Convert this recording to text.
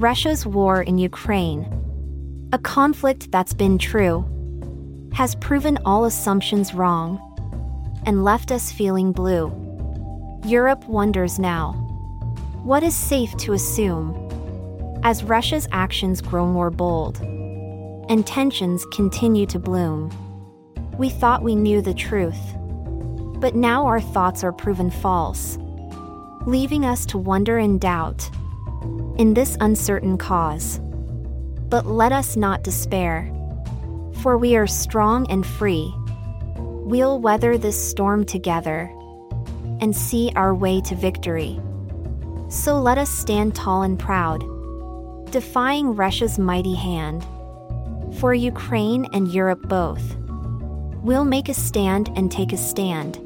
Russia's war in Ukraine, a conflict that's been true, has proven all assumptions wrong and left us feeling blue. Europe wonders now what is safe to assume as Russia's actions grow more bold and tensions continue to bloom. We thought we knew the truth, but now our thoughts are proven false, leaving us to wonder and doubt in this uncertain cause. But let us not despair, for we are strong and free. We'll weather this storm together and see our way to victory. So let us stand tall and proud, defying Russia's mighty hand. For Ukraine and Europe both, we'll make a stand and take a stand